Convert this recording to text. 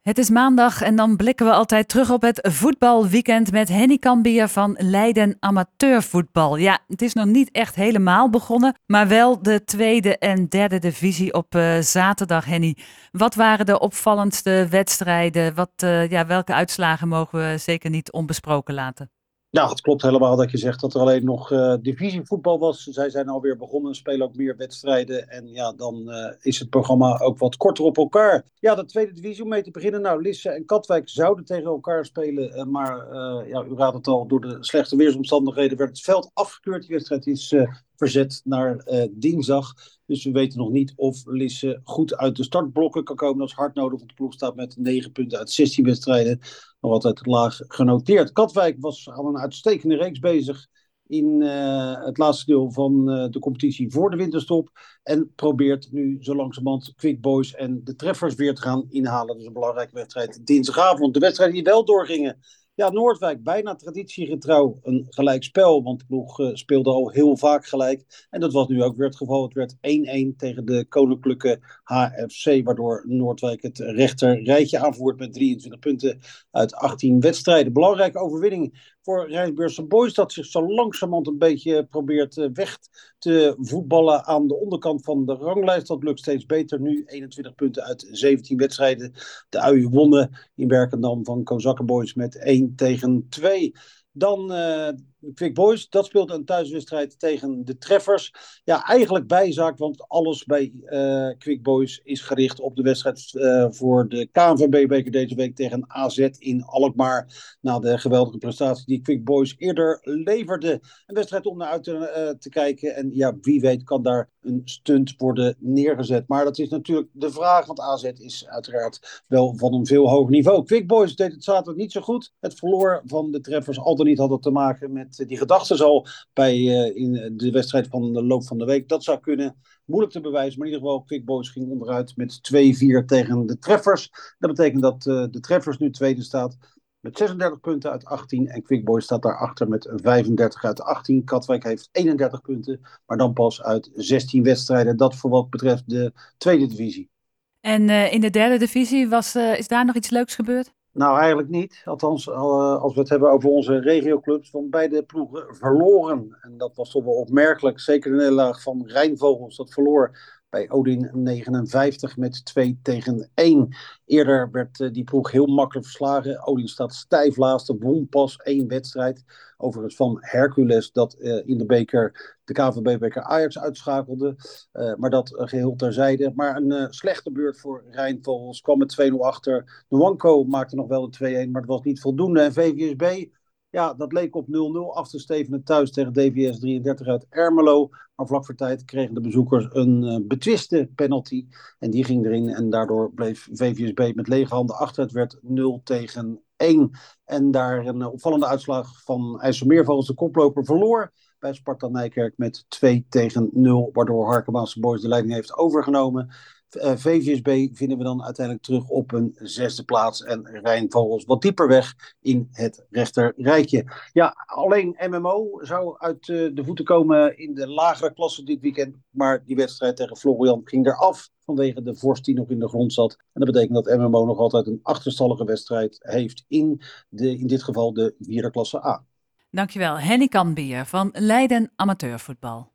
Het is maandag en dan blikken we altijd terug op het voetbalweekend met Henny Kambier van Leiden Amateurvoetbal. Ja, het is nog niet echt helemaal begonnen, maar wel de tweede en derde divisie op uh, zaterdag, Henny. Wat waren de opvallendste wedstrijden? Wat, uh, ja, welke uitslagen mogen we zeker niet onbesproken laten? Ja, het klopt helemaal dat je zegt dat er alleen nog uh, divisievoetbal was. Zij zijn alweer begonnen, spelen ook meer wedstrijden. En ja, dan uh, is het programma ook wat korter op elkaar. Ja, de tweede divisie om mee te beginnen. Nou, Lisse en Katwijk zouden tegen elkaar spelen. Uh, maar ja, u raadt het al, door de slechte weersomstandigheden werd het veld afgekeurd. Die wedstrijd is verzet naar dinsdag. Dus we weten nog niet of Lisse goed uit de startblokken kan komen. Dat is hard nodig, want de ploeg staat met 9 punten uit 16 wedstrijden. Nog altijd laag genoteerd. Katwijk was aan een uitstekende reeks bezig in uh, het laatste deel van uh, de competitie voor de winterstop. En probeert nu zo langzamerhand Quick Boys en de treffers weer te gaan inhalen. Dus een belangrijke wedstrijd dinsdagavond. De wedstrijden die wel doorgingen ja, Noordwijk, bijna traditiegetrouw een gelijk spel. Want de ploeg uh, speelde al heel vaak gelijk. En dat was nu ook weer het geval. Het werd 1-1 tegen de koninklijke HFC. Waardoor Noordwijk het rechter rijtje aanvoert met 23 punten uit 18 wedstrijden. Belangrijke overwinning voor Rijnsburgse Boys. Dat zich zo langzamerhand een beetje probeert uh, weg te voetballen aan de onderkant van de ranglijst. Dat lukt steeds beter nu. 21 punten uit 17 wedstrijden. De uien wonnen in Werkendam van Kozakkenboys met 1 tegen 2. Dan uh, Quick Boys, dat speelt een thuiswedstrijd tegen de Treffers. Ja, eigenlijk bijzaak, want alles bij uh, Quick Boys is gericht op de wedstrijd uh, voor de KNVB-beker deze week tegen AZ in Alkmaar. Na de geweldige prestatie die Quick Boys eerder leverde. Een wedstrijd om naar uit te, te kijken. En ja, wie weet kan daar een stunt worden neergezet. Maar dat is natuurlijk de vraag, want AZ is uiteraard wel van een veel hoger niveau. Quick Boys deed het zaterdag niet zo goed. Het verloor van de Treffers al dan niet had te maken met die gedachten zal bij uh, in de wedstrijd van de loop van de week. Dat zou kunnen. Moeilijk te bewijzen, maar in ieder geval Quick Boys ging onderuit met 2-4 tegen de Treffers. Dat betekent dat de Treffers nu tweede staat met 36 punten uit 18. En Quick Boys staat daarachter met 35 uit 18. Katwijk heeft 31 punten, maar dan pas uit 16 wedstrijden. Dat voor wat betreft de tweede divisie. En uh, in de derde divisie was, is daar nog iets leuks gebeurd? Nou, eigenlijk niet. Althans, uh, als we het hebben over onze regioclubs, van beide ploegen verloren. En dat was toch wel opmerkelijk. Zeker de nederlaag van Rijnvogels, dat verloor bij Odin 59 met 2 tegen 1. Eerder werd uh, die ploeg heel makkelijk verslagen. Odin staat stijf laatste, won pas één wedstrijd. Overigens van Hercules dat uh, in de beker de KVB-beker Ajax uitschakelde. Uh, maar dat geheel terzijde. Maar een slechte beurt voor Rijnvogels. Kwam met 2-0 achter. Nwanko maakte nog wel de 2-1, maar het was niet voldoende. En VVSB ja, dat leek op 0-0 af te stevenen thuis tegen DVS 33 uit Ermelo. Maar vlak voor tijd kregen de bezoekers een uh, betwiste penalty. En die ging erin. En daardoor bleef VVSB met lege handen achter. Het werd 0 tegen 1. En daar een uh, opvallende uitslag van IJsselmeervogels, de koploper, verloor bij Sparta Nijkerk met 2 tegen 0. Waardoor Harkemaanse Boys de leiding heeft overgenomen. Uh, VVSB vinden we dan uiteindelijk terug op een zesde plaats. En Rijnvogels wat dieper weg in het rechterrijtje. Ja, alleen MMO zou uit uh, de voeten komen in de lagere klasse dit weekend. Maar die wedstrijd tegen Florian ging eraf vanwege de vorst die nog in de grond zat. En dat betekent dat MMO nog altijd een achterstallige wedstrijd heeft in, de, in dit geval de vierde klasse A. Dankjewel, Henny Kanbier van Leiden Amateurvoetbal.